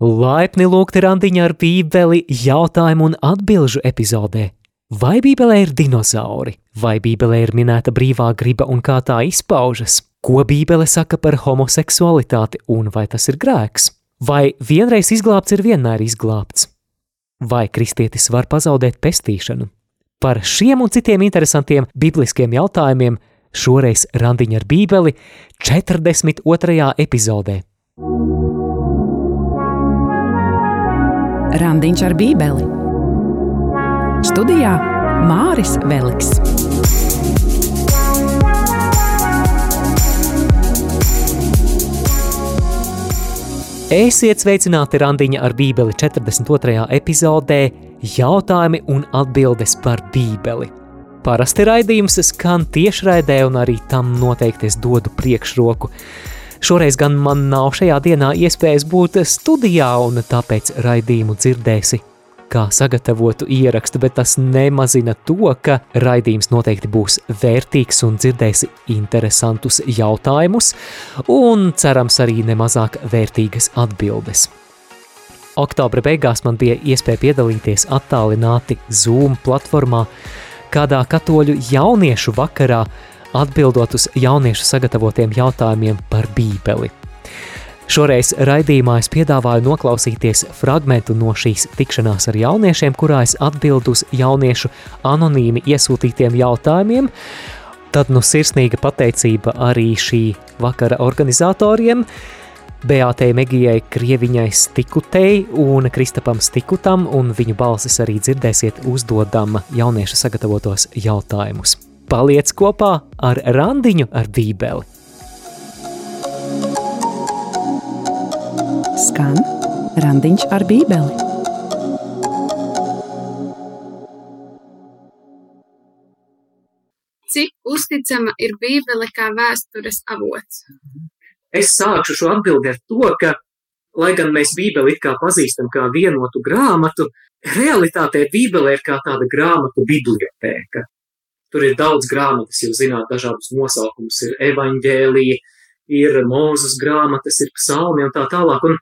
Laipni lūgti randiņā ar bībeli jautājumu un atbilžu epizodē. Vai bībelē ir dinozauri, vai bībelē ir minēta brīvā griba un kā tā izpaužas? Ko bībele saka par homoseksualitāti un vai tas ir grēks? Vai vienreiz izglābts ir vienmēr izglābts? Vai kristietis var pazaudēt pestīšanu? Par šiem un citiem interesantiem bibliskiem jautājumiem šoreiz randiņa ar bībeli 42. epizodē. Randiņš ar Bībeli. Studijā Māris Veliks. Esiet sveicināti randiņa ar Bībeli 42. epizodē jautājumi un atbildes par Bībeli. Parasti raidījums skan tiešraidē un arī tam noteikti es dodu priekšroku. Šoreiz gan man nav šajā dienā iespējas būt studijā, un tāpēc raidījumu dzirdēsi kā sagatavotu ierakstu, bet tas nemazina to, ka raidījums noteikti būs vērtīgs un dzirdēsi interesantus jautājumus, un cerams arī nemazāk vērtīgas atbildes. Oktobra beigās man bija iespēja piedalīties attālināti Zoom platformā, kādā katoļu jauniešu vakarā atbildot uz jauniešu sagatavotiem jautājumiem par Bībeli. Šoreiz raidījumā es piedāvāju noklausīties fragment no šīs tikšanās ar jauniešiem, kurā es atbildu uz jauniešu anonīmi iesūtītiem jautājumiem. Tad nu sirsnīga pateicība arī šī vakara organizatoriem, Beātei Megijai Krieviņai Stikutei un Kristapam Stikutam, un viņu balsis arī dzirdēsiet uzdodam jauniešu sagatavotos jautājumus. Paliec kopā ar randiņu ar bībeli. Skan randiņš ar bībeli. Cik uzticama ir Bībele kā vēstures avots? Es sākšu šo atbildi ar to, ka, lai gan mēs Bībeli it kā pazīstam kā vienotu grāmatu, realitātē Bībele ir kā tāda grāmatu bibliotēka. Tur ir daudz grāmatas, jau zināt, dažādus nosaukumus. Ir evaņģēlija, ir mūzes grāmatas, ir psalmi un tā tālāk. Un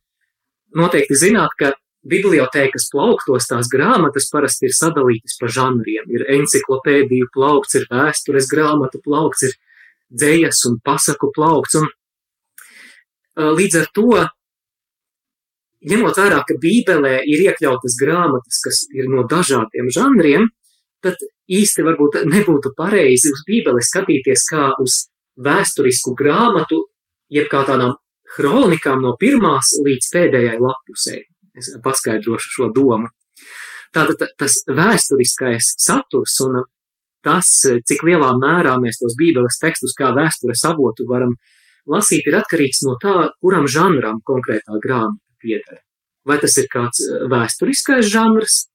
noteikti zināt, ka bibliotēkas plauktos tās grāmatas parasti ir sadalītas pa žanriem. Ir enciklopēdiju plaukts, ir vēstures grāmatu plaukts, ir dzējas un pasaku plaukts. Un, līdz ar to, ņemot vērā, ka Bībelē ir iekļautas grāmatas, kas ir no dažādiem žanriem, tad īsti varbūt nebūtu pareizi uz Bībeli skatīties kā uz vēsturisku grāmatu, jeb kā tādām kronikām no pirmās līdz pēdējai lapusē. Es paskaidrošu šo domu. Tātad tas vēsturiskais saturs un tas, cik lielā mērā mēs tos Bībeles tekstus kā vēstures avotu varam lasīt, ir atkarīgs no tā, kuram žanram konkrētā grāmata pieder. Vai tas ir kāds vēsturiskais žanrs,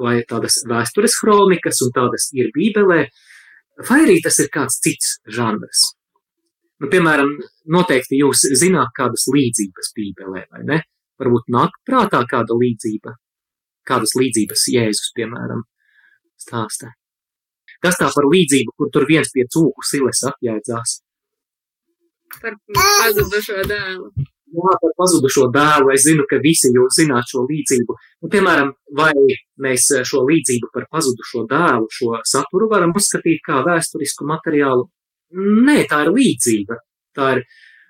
vai tādas vēstures kronikas, un tādas ir Bībelē, vai arī tas ir kāds cits žanrs. Nu, piemēram, noteikti jūs zināt kādas līdzības Bībelē, vai ne? Varbūt nāk prātā kāda līdzība, kādas līdzības Jēzus, piemēram, stāstā. Kas tā par līdzību, kur tur viens pie cūku siles apjēdzās? Par pazudušo dēlu jā, par pazudušo dēlu. Es zinu, ka visi jūs zināt šo līdzību. Un, piemēram, vai mēs šo līdzību par pazudušo dēlu, šo saturu varam uzskatīt kā vēsturisku materiālu? Nē, tā ir līdzība. Tā ir,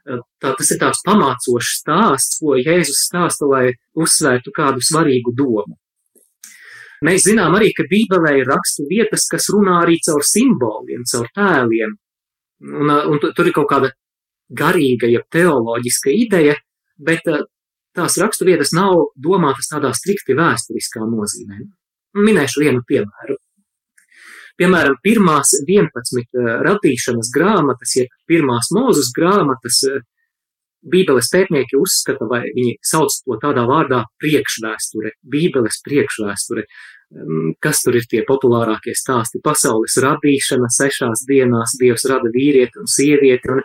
tā, tas ir tāds pamācošs stāsts, ko Jēzus stāsta, lai uzsvērtu kādu svarīgu domu. Mēs zinām arī, ka Bībelē ir rakstu vietas, kas runā arī caur simboliem, caur tēliem. Un, un tur ir kaut kāda garīga, jeb teoloģiska ideja, bet eh, tās raksturvietas nav domātas tādā strikti vēsturiskā nozīmē. Minēšu vienu piemēru. Piemēram, pirmās 11 eh, radīšanas grāmatas, jeb pirmās mūzes grāmatas, eh, Bībeles pētnieki uzskata, vai viņi sauc to tādā vārdā priekšvēsture, Bībeles priekšvēsture. Mm, kas tur ir tie populārākie stāsti? Pasaules radīšana sešās dienās, Dievs rada vīrieti un sievieti, un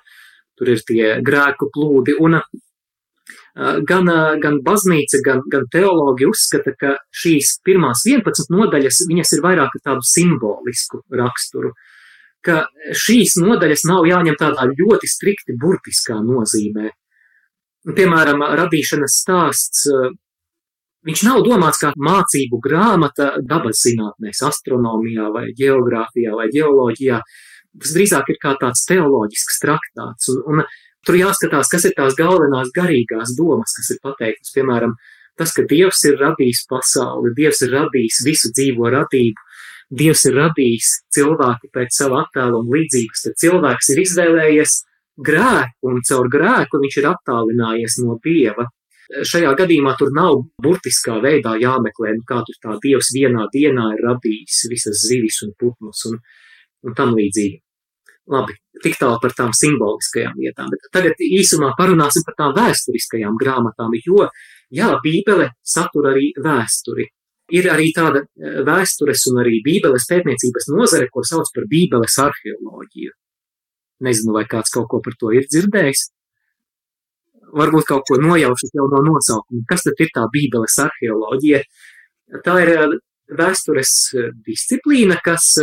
tur ir tie grēku plūdi. Un gan, gan baznīca, gan, gan teologi uzskata, ka šīs pirmās 11 nodaļas, viņas ir vairāk tādu simbolisku raksturu, ka šīs nodaļas nav jāņem tādā ļoti strikti burtiskā nozīmē. Piemēram, radīšanas stāsts, viņš nav domāts kā mācību grāmata dabas zinātnēs, astronomijā vai geogrāfijā vai geoloģijā. Tas drīzāk ir kā tāds teoloģisks traktāts, un, un tur jāskatās, kas ir tās galvenās garīgās domas, kas ir pateiktas. Piemēram, tas, ka Dievs ir radījis pasauli, Dievs ir radījis visu dzīvo radību, Dievs ir radījis cilvēku pēc sava attēla un līdzības, tad cilvēks ir izvēlējies grēku un caur grēku viņš ir attālinājies no Dieva. Šajā gadījumā tur nav burtiskā veidā jāmeklē, nu kā tur tā Dievs vienā dienā ir radījis visas zivis un putnus un, un tam līdzīgi. Labi, tik tālu par tām simboliskajām lietām, bet tagad īsumā parunāsim par tām vēsturiskajām grāmatām, jo, jā, Bībele satur arī vēsturi. Ir arī tāda eh, vēstures un arī bībeles pētniecības nozare, ko sauc par bībeles arheoloģiju. Nezinu, vai kāds kaut ko par to ir dzirdējis. Varbūt kaut ko nojaušas jau no nosaukuma. Kas tad ir tā bībeles arheoloģija? Tā ir eh, vēstures eh, disciplīna, kas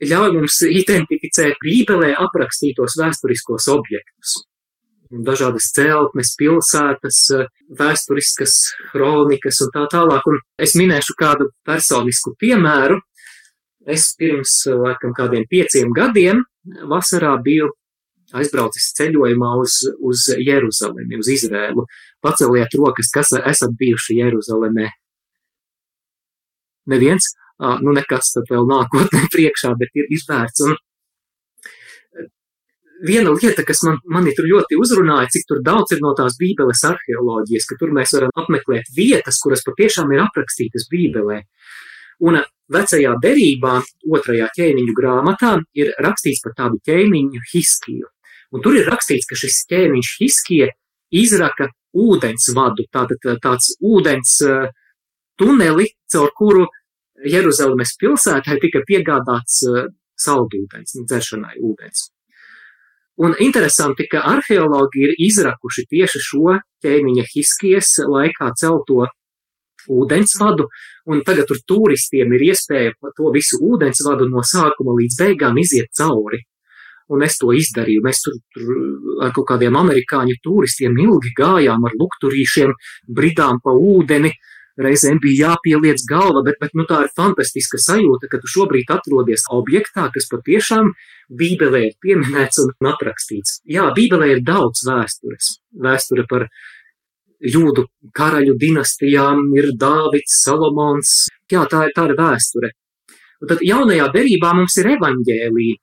ļauj mums identificēt bībelē aprakstītos vēsturiskos objektus dažādas celtnes, pilsētas, vēsturiskas kronikas un tā tālāk. Un es minēšu kādu personisku piemēru. Es pirms laikam kādiem pieciem gadiem vasarā biju aizbraucis ceļojumā uz, uz Jeruzalemi, uz Izrēlu. Paceliet rokas, kas esat bijuši Jeruzalemē. Neviens, nu nekas tad vēl nākotnē priekšā, bet ir izvērts. Un viena lieta, kas man, mani tur ļoti uzrunāja, cik tur daudz ir no tās Bībeles arheoloģijas, ka tur mēs varam apmeklēt vietas, kuras patiešām ir aprakstītas Bībelē. Un vecajā derībā, otrajā ķēniņu grāmatā, ir rakstīts par tādu ķēniņu Hiskiju. Un tur ir rakstīts, ka šis ķēniņš Hiskija izraka ūdens vadu, tātad tāds ūdens uh, tuneli, caur kuru Jeruzalemes pilsētai tika piegādāts uh, saldūdens, dzeršanai ūdens. Un interesanti, ka arheologi ir izrakuši tieši šo ķēniņa Hiskijas laikā celto ūdensvadu, un tagad tur turistiem ir iespēja to visu ūdensvadu no sākuma līdz beigām iziet cauri. Un es to izdarīju. Mēs tur, tur ar kaut kādiem amerikāņu turistiem ilgi gājām ar lukturīšiem, bridām pa ūdeni, uh, reizēm bija jāpieliec galva, bet, bet nu, tā ir fantastiska sajūta, ka tu šobrīd atrodies objektā, kas patiešām Bībelē ir pieminēts un aprakstīts. Jā, Bībelē ir daudz vēstures. Vēsture par jūdu karaļu dinastijām ir Dāvids, Salomons. Jā, tā, tā ir vēsture. Un tad jaunajā derībā mums ir evaņģēlija.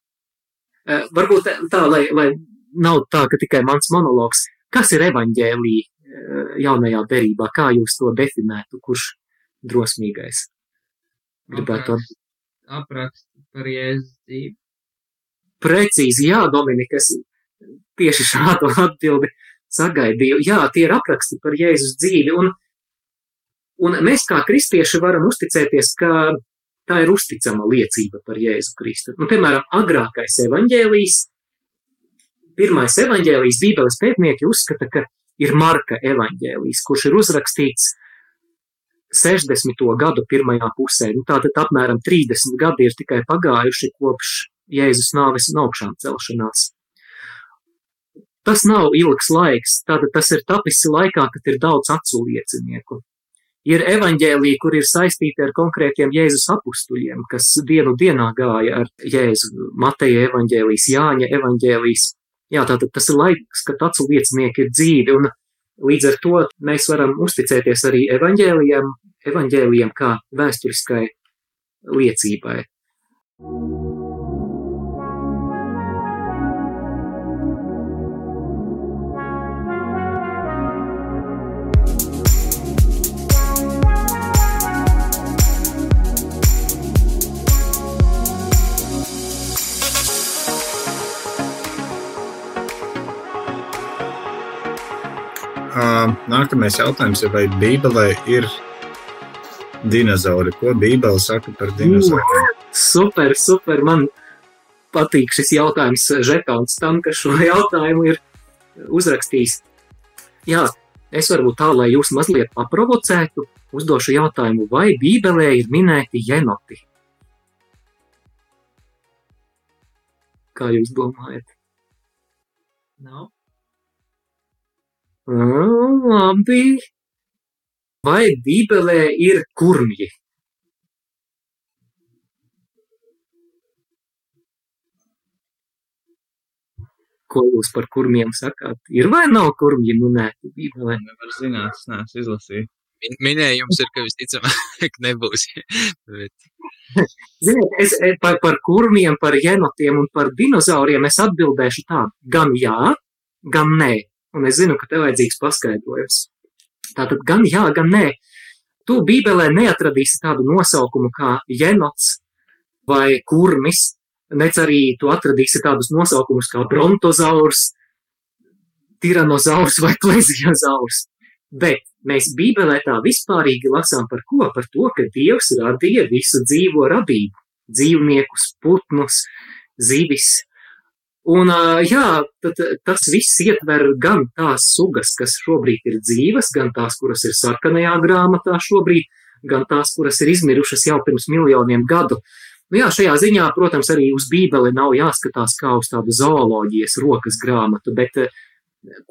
Eh, varbūt tā, lai, lai nav tā, ka tikai mans monologs. Kas ir evaņģēlija? Eh, jaunajā derībā, kā jūs to definētu, kurš drosmīgais gribētu aprakst, aprakst par Jēzus dzīvi. Precīzi, jā, Dominika, es tieši šādu atbildi sagaidīju. Jā, tie ir apraksti par Jēzus dzīvi, un, un mēs kā kristieši varam uzticēties, ka tā ir uzticama liecība par Jēzu Kristu. Nu, piemēram, agrākais evaņģēlijs, pirmais evaņģēlijs Bībeles pētnieki uzskata, ka ir Marka evaņģēlijs, kurš ir uzrakstīts 60. gadu pirmajā pusē. Nu, tātad apmēram 30 gadi ir tikai pagājuši kopš Jēzus nāves un augšām celšanās. Tas nav ilgs laiks, tātad tas ir tapis laikā, kad ir daudz acu liecinieku. Ir evaņģēlija, kur ir saistīti ar konkrētiem Jēzus apustuļiem, kas dienu dienā gāja ar Jēzu. Mateja evaņģēlijas, Jāņa evaņģēlijas, Jā, tātad tas ir laiks, kad acu liecinieki ir dzīvi, un līdz ar to mēs varam uzticēties arī evaņģēlijam, evaņģēlijam kā vēsturiskai liecībai. Nākamais jautājums ir, vai Bībelē ir dinozauri? Ko Bībele saka par dinozauriem? Super, super. Man patīk šis jautājums. Žetons tam, ka šo jautājumu ir uzrakstījis. Jā, es varbūt tā, lai jūs mazliet paprovocētu, uzdošu jautājumu, vai Bībelē ir minēti jenoti? Kā jūs domājat? Nav. Labi. Vai Bībelē ir kurmji? Ko jūs par kurmiem sakāt? Ir vai nav kurmji minēti Bībelē? Nevar zināt, es neesmu izlasījis. Min- Minējums ir, ka visticamāk nebūs. Bet, Ziniet, es par, par kurmiem, par jenotiem un par dinozauriem es atbildēšu tā, gan jā, gan nē. Un es zinu, ka tev vajadzīgs paskaidrojums. Tātad gan jā, gan nē. Tu Bībelē neatradīsi tādu nosaukumu kā jenots vai kurmis, nec arī tu atradīsi tādus nosaukumus kā brontozaurs, tiranozaurs vai plesiozaurs. Bet mēs Bībelē tā vispārīgi lasām par ko? Par to, ka Dievs radīja visu dzīvo radību, dzīvniekus, putnus, zivis. Un, jā, tad, tas viss ietver gan tās sugas, kas šobrīd ir dzīves, gan tās, kuras ir sarkanajā grāmatā šobrīd, gan tās, kuras ir izmirušas jau pirms miljoniem gadu. Nu, jā, šajā ziņā, protams, arī uz Bībeli nav jāskatās kā uz tādu zooloģijas rokas grāmatu, bet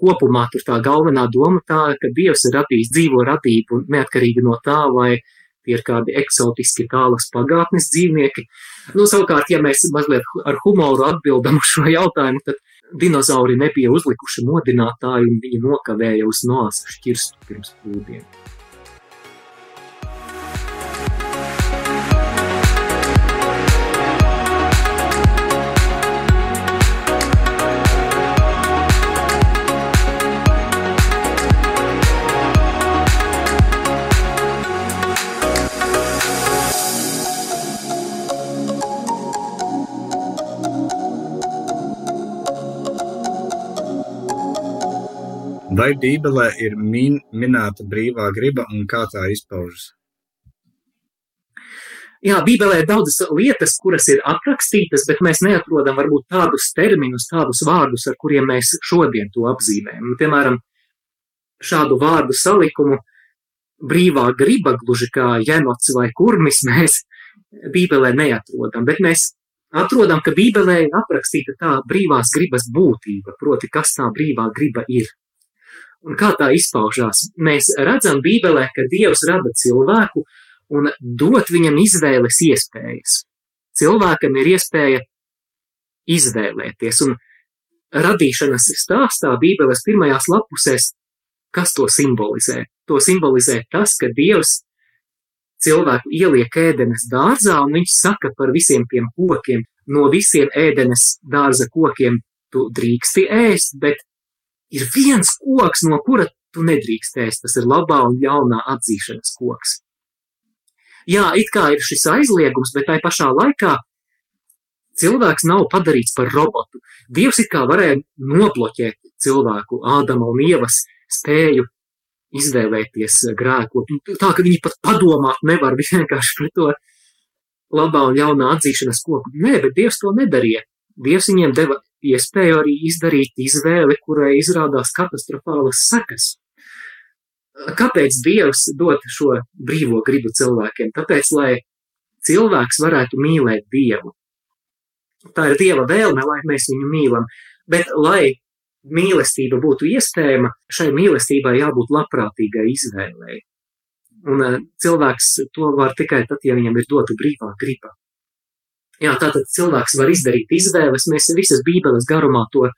kopumā tur tā galvenā doma tā, ka Dievs ir radījis dzīvo radību un neatkarīgi no tā, vai tie ir kādi eksotiski tālas pagātnes dzīvnieki. Nu, savukārt, ja mēs mazliet ar humoru atbildam uz šo jautājumu, tad dinozauri nebija uzlikuši modinātāju un viņi nokavēja uz noas šķirstu pirms plūdiem. Vai Bībelē ir min, minēta brīvā griba un kā tā izpaužas? Jā, Bībelē ir daudzas lietas, kuras ir aprakstītas, bet mēs neatrodam varbūt tādus terminus, tādus vārdus, ar kuriem mēs šodien to apzīmējam. Nu, Piemēram, šādu vārdu salikumu brīvā griba, gluži kā jenots vai kurmis, mēs Bībelē neatrodam, bet mēs atrodam, ka Bībelē ir aprakstīta tā brīvās gribas būtība, proti, kas tā brīvā griba ir. Un kā tā izpaužās? Mēs redzam Bībelē, ka Dievs rada cilvēku un dot viņam izvēles iespējas. Cilvēkam ir iespēja izvēlēties, un radīšanas stāstā Bībeles pirmajās lapusēs, kas to simbolizē? To simbolizē tas, ka Dievs cilvēku ieliek ēdenes dārzā, un viņš saka par visiem tiem kokiem, no visiem ēdenes dārza kokiem tu drīksti ēst, bet ir viens koks, no kura tu nedrīkst ēst, tas ir labā un ļaunā atzīšanas koks. Jā, it kā ir šis aizliegums, bet tai pašā laikā cilvēks nav padarīts par robotu. Dievs it kā varēja nobloķēt cilvēku, Ādama un Ievas spēju izvēlēties grēkot. Tā, ka viņi pat padomāt nevar vienkārši par to labā un ļaunā atzīšanas koku. Nē, bet Dievs to nedarīja. Dievs viņiem deva iespēju arī izdarīt izvēli, kurai izrādās katastrofālas sekas. Kāpēc Dievs dod šo brīvo gribu cilvēkiem? Tāpēc, lai cilvēks varētu mīlēt Dievu. Tā ir Dieva vēlme, lai mēs viņu mīlam, bet lai mīlestība būtu iespējama, šai mīlestībai jābūt labprātīgai izvēlei. Un eh, cilvēks to var tikai tad, ja viņam ir dota brīvā griba. Jā, tātad cilvēks var izdarīt izvēles, mēs visas bībeles garumā to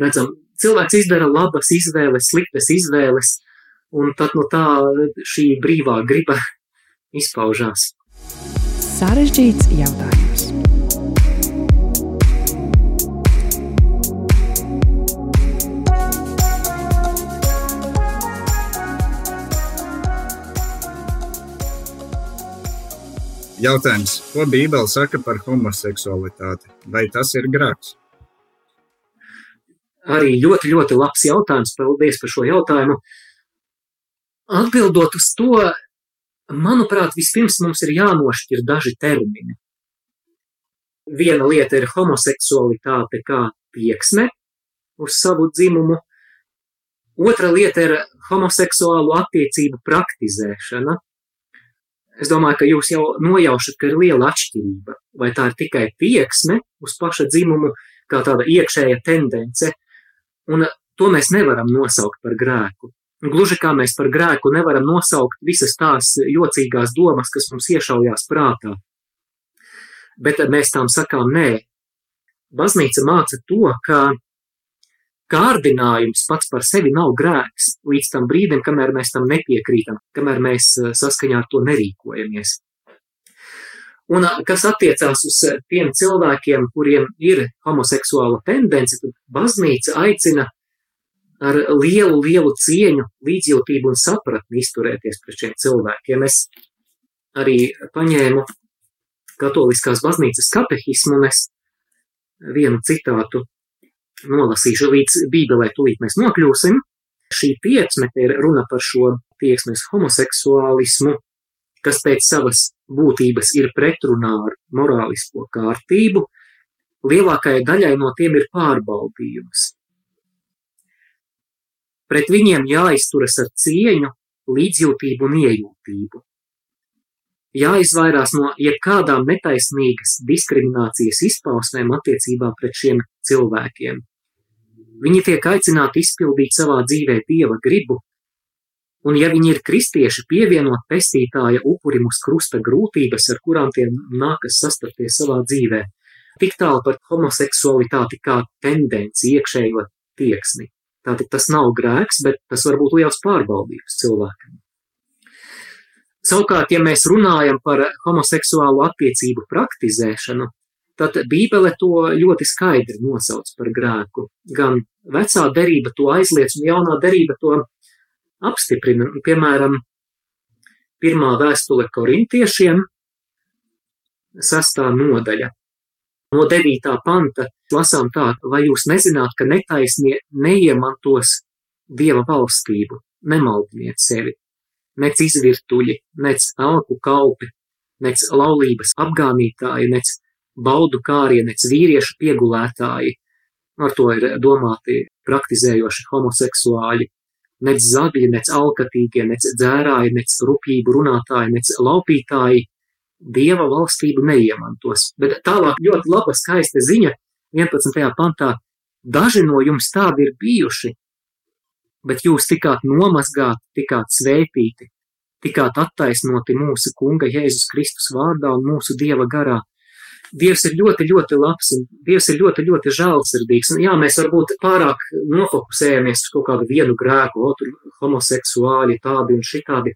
redzam. Cilvēks izdara labas izvēles, sliktas izvēles, un tad no tā šī brīvā griba izpaužās. Sarežģīts jautājums. Jautājums, ko Bībele saka par homoseksualitāti? Vai tas ir grēks? Arī ļoti, ļoti labs jautājums. Paldies par šo jautājumu. Atbildot uz to, manuprāt, vispirms mums ir jānošķir daži termini. Viena lieta ir homoseksualitāte kā tieksme uz savu dzimumu, otra lieta ir homoseksuālu attiecību praktizēšana. Es domāju, ka jūs jau nojaušat, ka ir liela atšķirība. Vai tā ir tikai tieksme uz paša dzimumu, kā tāda iekšēja tendence, un to mēs nevaram nosaukt par grēku. Gluži kā mēs par grēku nevaram nosaukt visas tās jocīgās domas, kas mums iešaujās prātā. Bet mēs tām sakām nē. Baznīca māca to, ka kārdinājums pats par sevi nav grēks līdz tam brīdim, kamēr mēs tam nepiekrītam, kamēr mēs eh, saskaņā ar to nerīkojamies. Un kas attiecās uz tiem cilvēkiem, kuriem ir homoseksuāla tendence, tad baznīca aicina ar lielu, lielu cieņu, līdzjūtību un sapratni izturēties pret šiem cilvēkiem. Es arī paņēmu katoliskās baznīcas katehismu un es vienu citātu nolasīšu līdz bībelē, tūlīt mēs nokļūsim. Šī tieksme ir runa par šo tieksmes homoseksuālismu, kas pēc savas būtības ir pretrunā ar morālisko kārtību, lielākajai daļai no tiem ir pārbaudījums. Pret viņiem jāizturas ar cieņu, līdzjūtību un iejūtību. Jāizvairās no jebkādām netaisnīgas diskriminācijas izpausmēm attiecībā pret šiem cilvēkiem. Viņi tiek aicināti izpildīt savā dzīvē dieva gribu, un ja viņi ir kristieši, pievienot pestītāja upurim uz krusta grūtības, ar kurām tiem nākas sastapties savā dzīvē, tik tālu par homoseksualitāti kā tendenci iekšējo tieksmi. Tātad tas nav grēks, bet tas var būt liels pārbaudījums cilvēkam. Savukārt, ja mēs runājam par homoseksuālu attiecību praktizēšanu, tad Bībele to ļoti skaidri nosauc par grēku. Gan vecā derība to aizliedz, un jaunā derība to apstiprina. Piemēram, pirmā vēstule korintiešiem, sastā nodaļa. No 9. panta lasām tā, vai jūs nezināt, ka netaisnie neiemantos dieva valstību, nemaldiniet sevi, nec izvirtuļi, nec alku kalpi, nec laulības apgānītāji, nec baudu kārie, nec vīriešu piegulētāji, ar to ir domāti praktizējoši homoseksuāļi, nec zagļi, nec alkatīgie, nec dzērāji, nec rupību runātāji, nec laupītāji, dieva valstību neiemantos. Bet tālāk ļoti laba skaista ziņa 11. pantā. Daži no jums tādi ir bijuši, bet jūs tikāt nomazgāti, tikāt svētīti, tikāt attaisnoti mūsu Kunga Jēzus Kristus vārdā un mūsu Dieva garā. Dievs ir ļoti, ļoti labs un Dievs ir ļoti, ļoti žēlsirdīgs. Un jā, mēs varbūt pārāk nofokusējamies uz kaut kādu vienu grēku, otru homoseksuāli, tādi un šitādi.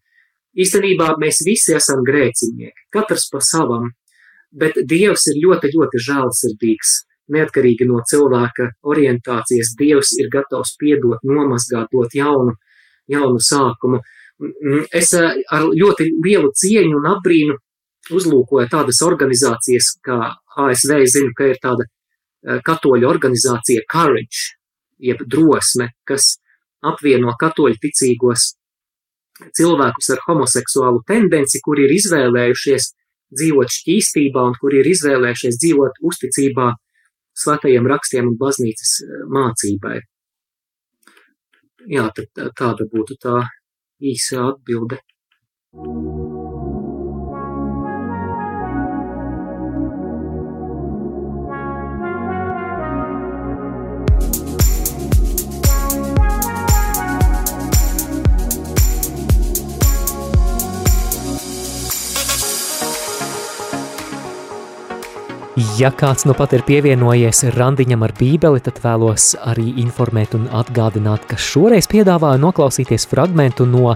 Īstenībā mēs visi esam grēcinieki, katrs pa savam, bet Dievs ir ļoti, ļoti žēlsirdīgs. Neatkarīgi no cilvēka orientācijas, Dievs ir gatavs piedot, nomazgāt, dot jaunu, jaunu sākumu. Es eh, ar ļoti lielu cieņu un apbrīnu uzlūkoju tādas organizācijas, kā ASV, zinu, ka ir tāda eh, katoļu organizācija Courage, jeb drosme, kas apvieno katoļu ticīgos cilvēkus ar homoseksuālu tendenci, kuri ir izvēlējušies dzīvot šķīstībā un kuri ir izvēlējušies dzīvot uzticībā svētajiem rakstiem un baznīcas eh, mācībai. Jā, tad tāda būtu tā īsa atbilde. Thank you. Ja kāds nu pat ir pievienojies randiņam ar bībeli, tad vēlos arī informēt un atgādināt, ka šoreiz piedāvāju noklausīties fragmentu no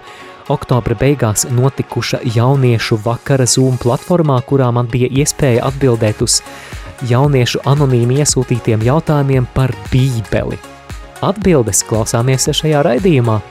oktobra beigās notikuša jauniešu vakara Zoom platformā, kurā man bija iespēja atbildēt uz jauniešu anonīmi iesūtītiem jautājumiem par bībeli. Atbildes klausāmies šajā raidījumā –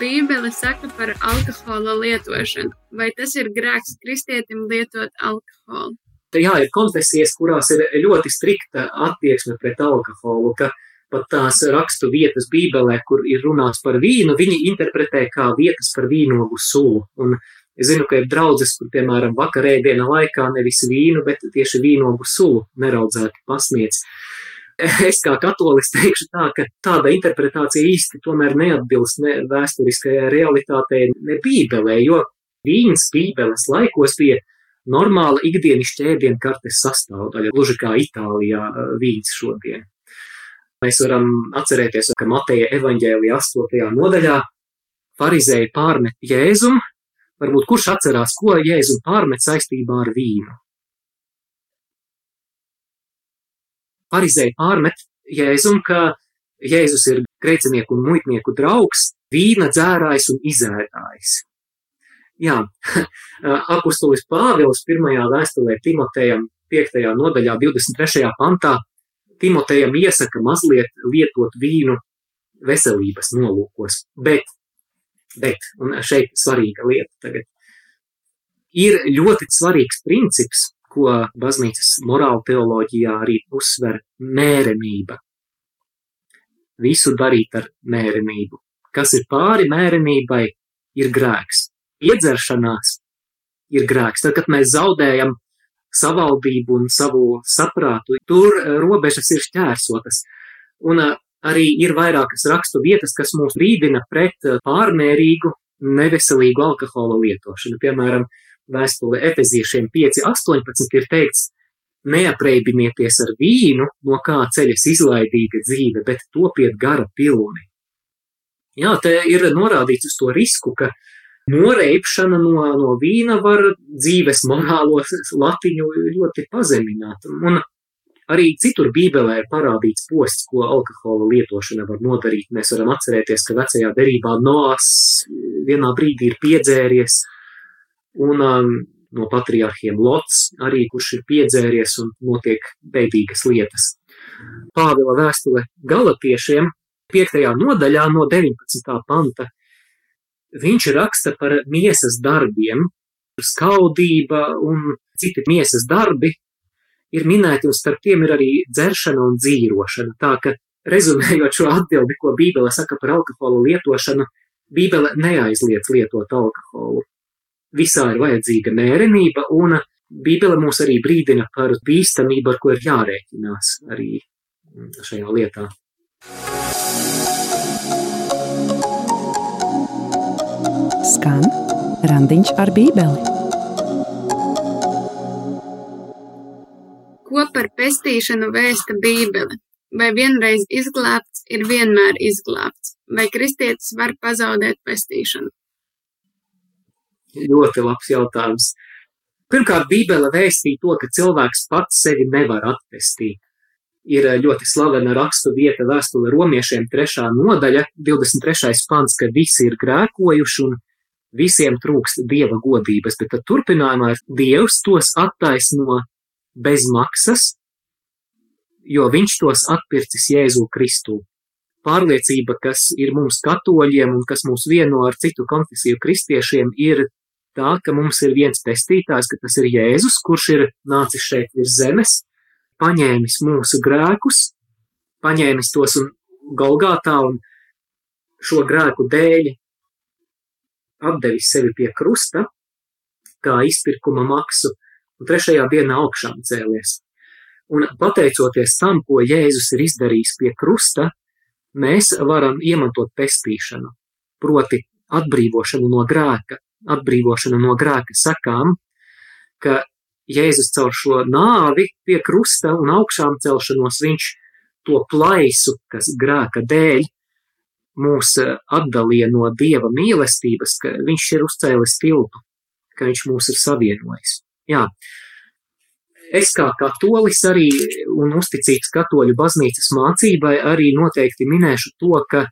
Bībele saka par alkohola lietošanu? Vai tas ir grēks kristietim lietot alkoholu? Jā, ir konfesijas, kurās ir ļoti strikta attieksme pret alkoholu, ka pat tās rakstu vietas Bībelē, kur ir runāts par vīnu, viņi interpretē kā vietas par vīnogu sulu. Un es zinu, ka ir draudzes, kur, piemēram, vakarēdiena laikā nevis vīnu, bet tieši vīnogu sulu neraudzēti pasniedz. Es kā katolis teikšu tā, ka tāda interpretācija īsti tomēr neatbilst ne vēsturiskajai realitātei, ne bībelē, jo viņas bībeles laikos bija normāla ikdienišķa ēdienu kartes sastāvdaļa, gluži kā Itālijā vīds šodien. Mēs varam atcerēties, ka Mateja evaņģēlija 8. nodaļā farizēji pārmet Jēzum, varbūt kurš atcerās, ko Jēzum pārmet saistībā ar vīnu. Farizēji pārmet Jēzum, ka Jēzus ir grēcinieku un muitnieku draugs, vīna dzērājs un izēdājs. Jā, apustulis Pāvils pirmajā vēstulē Timotejam 5. nodaļā 23. pantā Timotejam iesaka mazliet lietot vīnu veselības nolūkos, bet, bet, un šeit svarīga lieta tagad, ir ļoti svarīgs princips, ko baznīcas morāla teoloģijā arī uzsver mērenība. Visu darīt ar mērenību. Kas ir pāri mērenībai, ir grēks. Iedzeršanās ir grēks. Tad, kad mēs zaudējam savaldību un savu saprātu. Tur eh, robežas ir šķērsotas. Un eh, arī ir vairākas rakstu vietas, kas mūs brīdina pret eh, pārmērīgu, neveselīgu alkohola lietošanu. Piemēram, vēstule Efeziešiem 5.18 ir teikts, neapreibieties ar vīnu, no kā ceļas izlaidīga dzīve, bet topiet gara pilni. Jā, te ir norādīts uz to risku, ka noreipšana no, no vīna var dzīves morālo latiņu ļoti pazemināt. Un arī citur Bībelē ir parādīts posts, ko alkohola lietošana var nodarīt. Mēs varam atcerēties, ka vecajā derībā Noās vienā brīdī ir piedzēries, un um, no patriarchiem Lots arī, kurš ir piedzēries un notiek beidīgas lietas. Pāvila vēstule Galatiešiem 5. nodaļā no 19. panta viņš raksta par miesas darbiem, skaudība un citi miesas darbi ir minēti, un starp tiem ir arī dzeršana un dzīrošana. Tā ka, rezumējot šo atbildi, ko Bībele saka par alkoholu lietošanu, Bībele neaizliedz lietot alkoholu. Visā ir vajadzīga mērenība, un Bībele mūs arī brīdina par bīstamību, ar ko ir jārēķinās arī šajā lietā. Skan randiņš ar bībeli. Ko par pestīšanu vēsta Bībele? Vai vienreiz izglābts ir vienmēr izglābts? Vai kristietis var pazaudēt pestīšanu? Ļoti labs jautājums. Pirmkārt, Bībele vēstīja to, ka cilvēks pats sevi nevar atpestīt ir eh, ļoti slavena rakstu vieta vēstule romiešiem, trešā nodaļa, 23. pants, ka visi ir grēkojuši un visiem trūkst dieva godības, bet tad turpinājumā dievs tos attaisno bez maksas, jo viņš tos atpircis Jēzu Kristu. Pārliecība, kas ir mums katoļiem un kas mūs vieno ar citu konfesiju kristiešiem, ir tā, ka mums ir viens pestītājs, ka tas ir Jēzus, kurš ir nācis šeit virs zemes, paņēmis mūsu grēkus, paņēmis tos un Golgātā un šo grēku dēļ atdevis sevi pie krusta, kā izpirkuma maksu, un trešajā dienā augšām cēlies. Un pateicoties tam, ko Jēzus ir izdarījis pie krusta, mēs varam iemantot pestīšanu, proti atbrīvošanu no grēka, atbrīvošanu no grēka sakām, ka Jēzus caur šo nāvi pie krusta un augšām celšanos viņš to plaisu, kas grēka dēļ mūs eh, atdalīja no Dieva mīlestības, ka viņš ir uzcēlis tiltu, ka viņš mūs ir savienojis. Jā. Es kā katolis arī un uzticīgs katoļu baznīcas mācībai arī noteikti minēšu to, ka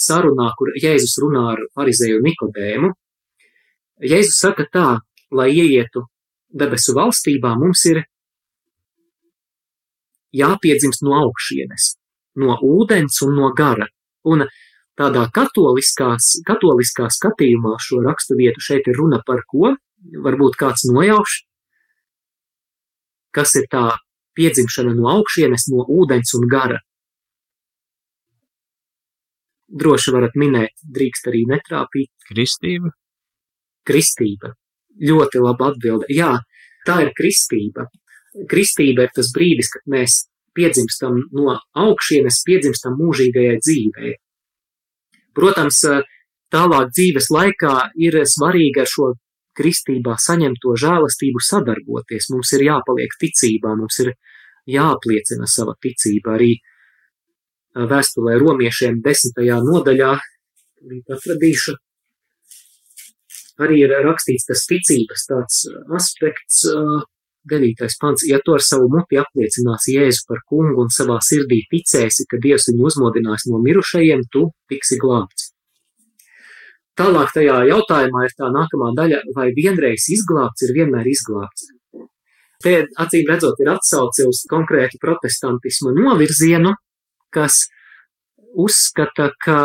sarunā, kur Jēzus runā ar farizēju Nikodēmu, Jēzus saka tā, lai ieietu debesu valstībā mums ir jāpiedzimst no augšienes, no ūdens un no gara. Un tādā katoliskās, katoliskā skatījumā šo rakstu vietu šeit ir runa par ko? Varbūt kāds nojauš, kas ir tā piedzimšana no augšienes, no ūdens un gara. Droši varat minēt, drīkst arī netrāpīt. Kristība. Kristība. Ļoti laba atbilde. Jā, tā ir kristība. Kristība ir tas brīdis, kad mēs piedzimstam no augšienes, piedzimstam mūžīgajai dzīvei. Protams, tālāk dzīves laikā ir svarīgi ar šo kristībā saņemto žēlastību sadarboties. Mums ir jāpaliek ticībā, mums ir jāapliecina sava ticība. Arī vēstulē romiešiem desmitajā nodaļā, atradīšu, arī ir rakstīts tas ticības tāds aspekts, devītais pants, ja tu ar savu muti apliecināsi Jēzu par kungu un savā sirdī ticēsi, ka Dievs viņu uzmodinās no mirušajiem, tu tiksi glābts. Tālāk tajā jautājumā ir tā nākamā daļa, vai vienreiz izglābts ir vienmēr izglābts. Te acīm redzot ir atsauce uz konkrētu protestantismu novirzienu, kas uzskata, ka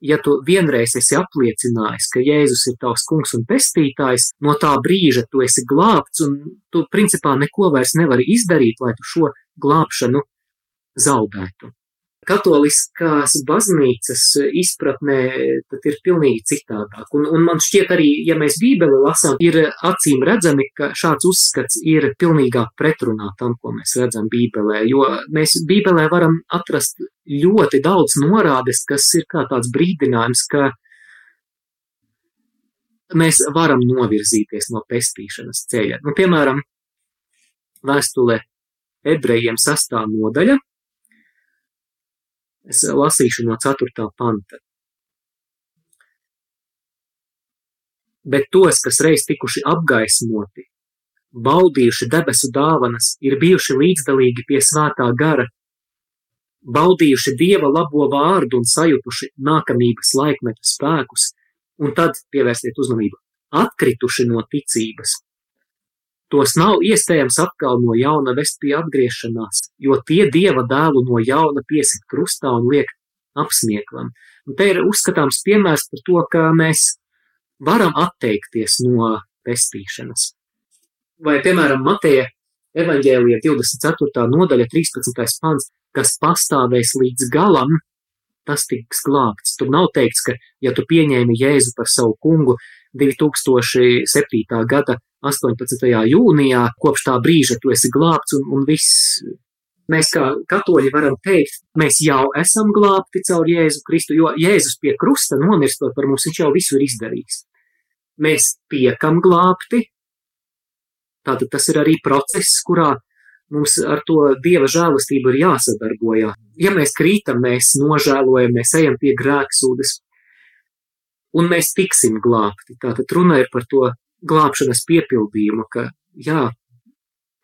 ja tu vienreiz esi apliecinājis, ka Jēzus ir tavs kungs un pestītājs, no tā brīža tu esi glābts un tu principā neko vairs nevari izdarīt, lai tu šo glābšanu zaudētu katoliskās baznīcas izpratnē tad ir pilnīgi citādāk. Un, un man šķiet arī, ja mēs bībeli lasām, ir acīm redzami, ka šāds uzskats ir pilnīgā pretrunā tam, ko mēs redzam bībelē, jo mēs bībelē varam atrast ļoti daudz norādes, kas ir kā tāds brīdinājums, ka mēs varam novirzīties no pestīšanas ceļa. Nu, piemēram, vēstule ebrejiem sastā nodaļa, Es lasīšu no 4. panta. Bet tos, kas reiz tikuši apgaismoti, baudījuši debesu dāvanas, ir bijuši līdzdalīgi pie svētā gara, baudījuši dieva labo vārdu un sajutuši nākamības laikmetu spēkus, un tad pievērstiet uzmanību, atkrituši no ticības, Tos nav iespējams atkal no jauna vest pie atgriešanās, jo tie dieva dēlu no jauna piesit krustā un liek apsmieklam. Un te ir uzskatāms piemērs par to, ka mēs varam atteikties no pestīšanas. Vai, piemēram, Mateja evaņģēlija 24. nodaļa 13. pants, kas pastāvēs līdz galam, tas tiks glābts. Tur nav teikts, ka, ja tu pieņēmi Jēzu par savu kungu 2007. gada 18. jūnijā, kopš tā brīža tu esi glābts un, un viss. Mēs kā katoļi varam teikt, mēs jau esam glābti caur Jēzu Kristu, jo Jēzus pie krusta nomirstot par mums, viņš jau visu ir izdarījis. Mēs tiekam glābti, tātad tas ir arī process, kurā mums ar to Dieva žēlastību ir jāsadarbojās. Ja mēs krītam, mēs nožēlojam, mēs ejam pie grēksūdes, un mēs tiksim glābti. Tātad runa ir par to glābšanas piepildījumu, ka jā,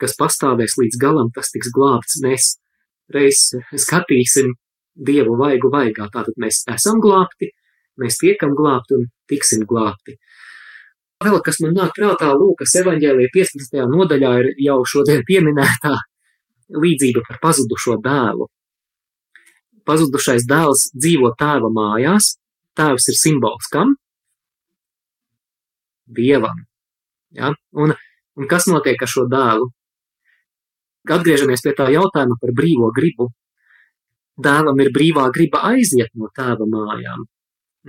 kas pastāvēs līdz galam, tas tiks glābts. Mēs reiz skatīsim Dievu vaigu vaigā. Tātad mēs esam glābti, mēs tiekam glābti un tiksim glābti. Vēl kas man nāk prātā, Lūkas evaņģēlija 15. nodaļā ir jau šodien pieminētā līdzība par pazudušo dēlu. Pazudušais dēls dzīvo tēva mājās, tēvs ir simbols kam? Dievam. Ja? Un, un kas notiek ar šo dēlu? Atgriežamies pie tā jautājuma par brīvo gribu. Dēlam ir brīvā griba aiziet no tēva mājām.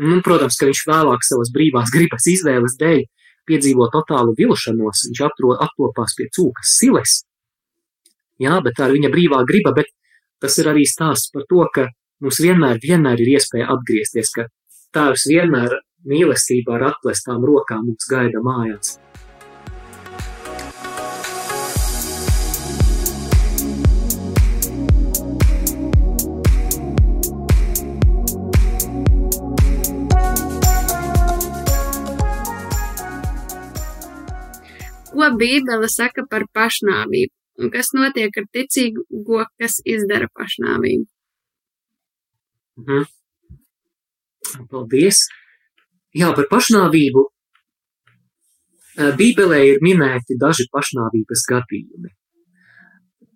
Nu, protams, ka viņš vēlāk savas brīvās gribas izvēles dēļ piedzīvo totālu vilšanos, viņš atrod, attopās pie cūkas siles. Jā, bet tā ir viņa brīvā griba, bet tas ir arī stāsts par to, ka mums vienmēr, vienmēr ir iespēja atgriezties, ka tēvs vienmēr mīlestībā ar atklātām rokām mums gaida mājās. Ko Bībele saka par pašnāvību? Un kas notiek ar ticīgo, kas izdara pašnāvību? Mhm. Paldies! Jā, par pašnāvību. Bībelē ir minēti daži pašnāvības gadījumi.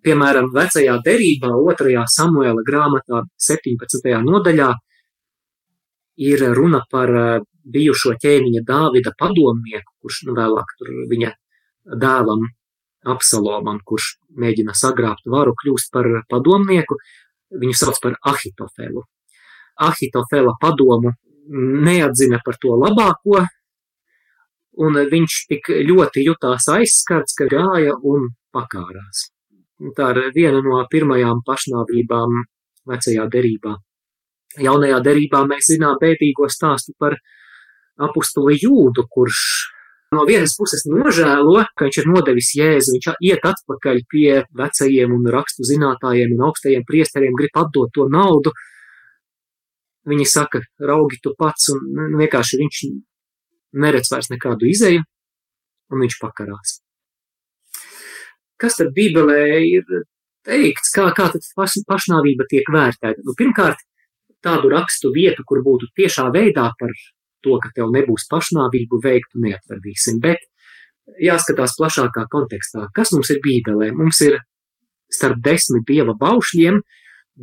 Piemēram, vecajā derībā, otrajā Samuela grāmatā, 17. nodaļā, ir runa par bijušo ķēniņa Dāvida padomnieku, kurš nu, vēlāk tur viņa dēlam Absalomam, kurš mēģina sagrābt varu, kļūst par padomnieku. Viņu sauc par Ahitofelu. Ahitofela padomu neatzina par to labāko, un viņš tik ļoti jutās aizskarts, ka gāja un pakārās. Tā ir viena no pirmajām pašnāvībām vecajā derībā. Jaunajā derībā mēs zinām pētīgo stāstu par apustuli jūdu, kurš no vienas puses nožēlo, ka viņš ir nodevis jēzu, viņš iet atpakaļ pie vecajiem un rakstu zinātājiem un augstajiem priesteriem, grib atdot to naudu. Viņi saka, raugi tu pats, un nu, vienkārši viņš neredz vairs nekādu izēju, un viņš pakarās. Kas tad Bībelē ir teikts, kā, kā tad paš, pašnāvība tiek vērtēta? Nu, pirmkārt, tādu rakstu vietu, kur būtu tiešā veidā par to, ka tev nebūs pašnāvību veiktu, neatverdīsim. Bet jāskatās plašākā kontekstā. Kas mums ir Bībelē? Mums ir starp desmit dieva baušļiem,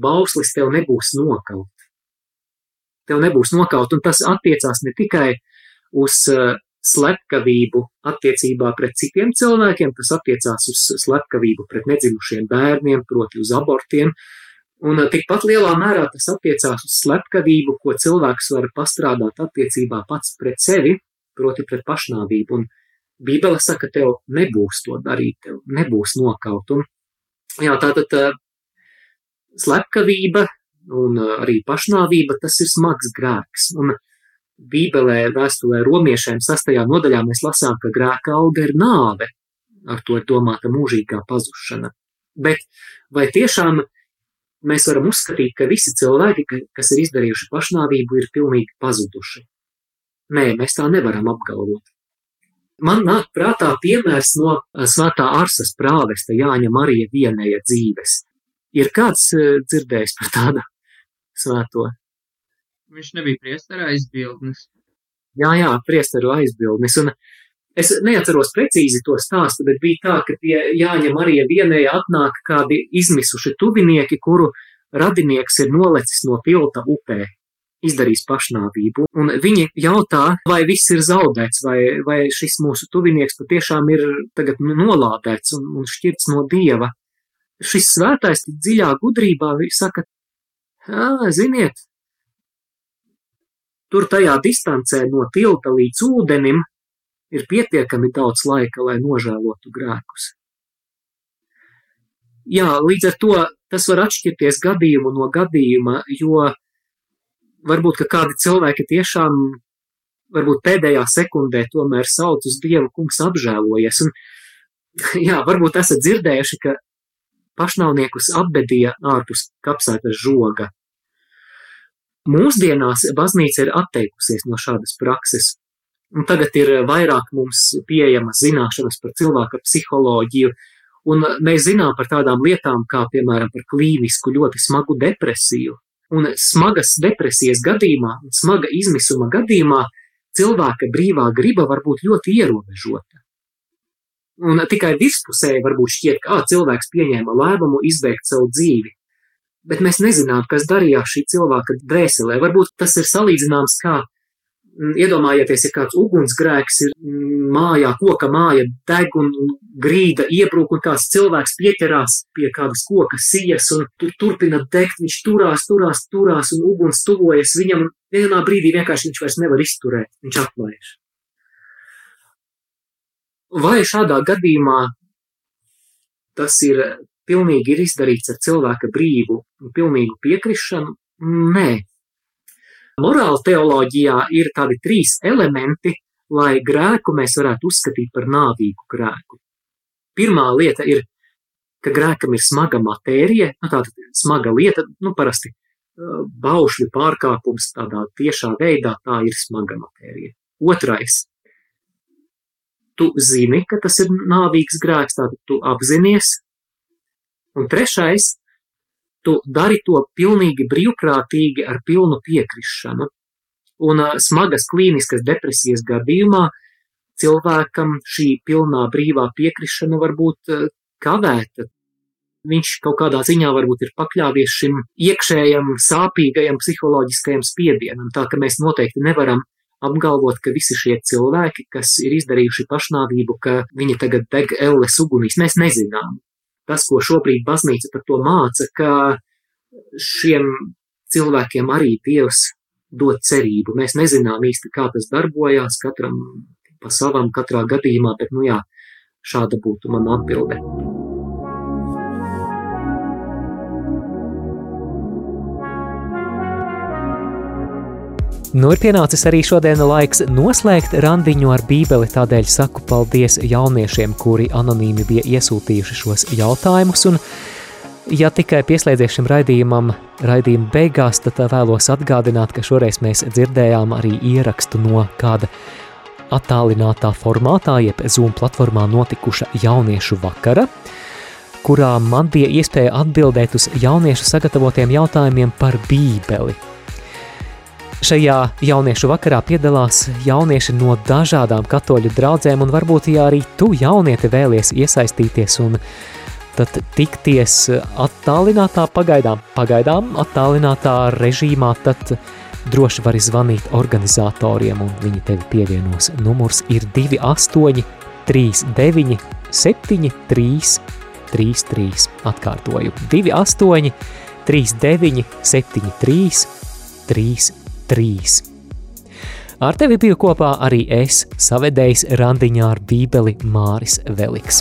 bauslis tev nebūs nokaut. Tev nebūs nokaut, un tas attiecās ne tikai uz uh, slepkavību attiecībā pret citiem cilvēkiem, tas attiecās uz slepkavību pret nedzimušiem bērniem, proti uz abortiem, Un eh, tikpat lielā mērā tas attiecās uz slepkavību, ko cilvēks var pastrādāt attiecībā pats pret sevi, proti pret pašnāvību. Un Bībele saka, tev nebūs to darīt, tev nebūs nokaut. Un, jā, tātad eh, slepkavība un eh, arī pašnāvība, tas ir smags grēks. Un Bībelē, vēstulē romiešiem sastajā nodaļā mēs lasām, ka grēka alga ir nāve, ar to ir domāta mūžīgā pazušana. Bet vai tiešām mēs varam uzskatīt, ka visi cilvēki, kas ir izdarījuši pašnāvību, ir pilnīgi pazuduši. Nē, mēs tā nevaram apgalvot. Man nāk prātā piemērs no svētā Arsas prāvesta Jāņa Marija vienēja dzīves. Ir kāds dzirdējis par tādu svēto? Viņš nebija priestera aizbildnis. Jā, jā, priesteru aizbildnis. Un Es neatceros precīzi to stāstu, bet bija tā, ka pie Jāņa Marija vienēja atnāk kādi izmisuši tuvinieki, kuru radinieks ir nolecis no tilta upē, izdarījis pašnāvību. Un viņi jautā, vai viss ir zaudēts, vai, vai šis mūsu tuvinieks patiešām ir tagad nolādēts un, un šķirts no dieva. Šis svētais dziļā gudrībā saka, ziniet, tur tajā distancē no tilta līdz ūdenim ir pietiekami daudz laika, lai nožēlotu grēkus. Jā, līdz ar to tas var atšķirties gadījumu no gadījuma, jo varbūt, kādi cilvēki tiešām, varbūt pēdējā sekundē tomēr sauc uz Dievu kungs apžēlojies. Un, jā, varbūt esat dzirdējuši, ka pašnāvniekus apbedīja ārpus kapsētas žoga. Mūsdienās baznīca ir atteikusies no šādas prakses, Un tagad ir vairāk mums pieejamas zināšanas par cilvēka psiholoģiju, un mēs zinām par tādām lietām, kā piemēram par klīnisku ļoti smagu depresiju. Un smagas depresijas gadījumā, smaga izmisuma gadījumā, cilvēka brīvā griba var būt ļoti ierobežota. Un tikai virspusēji varbūt šķiet, ka cilvēks pieņēma lēmumu izbeigt savu dzīvi. Bet mēs nezinām, kas darījās šī cilvēka dvēselē. Varbūt tas ir salīdzināms kā Mm, iedomājieties, ja kāds ugunsgrēks ir mm, mājā, koka māja deg un grīda iebrūk un kāds cilvēks pieķerās pie kādas koka sijas un tur turpina degt, viņš turās, turās, turās un uguns tuvojas viņam un vienā brīdī vienkārši viņš vairs nevar izturēt, viņš atlaiž. Vai šādā gadījumā tas ir pilnīgi ir izdarīts ar cilvēka brīvu un pilnīgu piekrišanu? Nē, Morāla teoloģijā ir tādi trīs elementi, lai grēku mēs varētu uzskatīt par nāvīgu grēku. Pirmā lieta ir, ka grēkam ir smaga matērija, nu, tāda smaga lieta, nu, parasti baušļu pārkāpums tādā tiešā veidā, tā ir smaga matērija. Otrais, tu zini, ka tas ir nāvīgs grēks, tātad tu apzinies. Un trešais, tu dari to pilnīgi brīvprātīgi ar pilnu piekrišanu. Un smagas klīniskas depresijas gadījumā cilvēkam šī pilnā brīvā piekrišana var būt kavēta. Viņš kaut kādā ziņā varbūt ir pakļāvies šim iekšējam, sāpīgajam psiholoģiskajam spiedienam, tā ka mēs noteikti nevaram apgalvot, ka visi šie cilvēki, kas ir izdarījuši pašnāvību, ka viņi tagad deg elles ugunīs, mēs nezinām tas, ko šobrīd baznīca par to māca, ka šiem cilvēkiem arī Dievs dod cerību. Mēs nezinām īsti, kā tas darbojās, katram pa savam katrā gadījumā, bet, nu jā, šāda būtu mana atbilde. Nu, ir pienācis arī šodien laiks noslēgt randiņu ar Bībeli, tādēļ saku paldies jauniešiem, kuri anonīmi bija iesūtījuši šos jautājumus. Un, ja tikai pieslēdzies šim raidījumam, raidījuma beigās, tad vēlos atgādināt, ka šoreiz mēs dzirdējām arī ierakstu no kāda attālinātā formātā, jeb Zoom platformā notikuša jauniešu vakara, kurā man bija iespēja atbildēt uz jauniešu sagatavotiem jautājumiem par Bībeli. Šajā jauniešu vakarā piedalās jaunieši no dažādām katoļu draudzēm, un varbūt, ja arī tu jaunieti vēlies iesaistīties un tad tikties attālinātā pagaidām, pagaidām attālinātā režīmā, tad droši vari zvanīt organizatoriem, un viņi tevi pievienos. Numurs ir 28 39 7 3 3 3. Atkārtoju 28 39 7 3 3 3. Ar tevi biju kopā arī es, savedējs randiņā ar Bībeli Māris Veliks.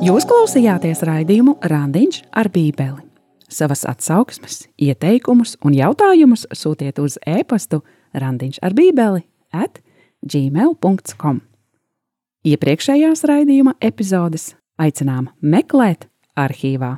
Jūs klausījāties raidījumu Randiņš ar Bībeli. Savas atsauksmes, ieteikumus un jautājumus sūtiet uz e-pastu randiņš ar bībeli at gmail.com. Iepriekšējās raidījuma epizodes aicinām meklēt arhīvā.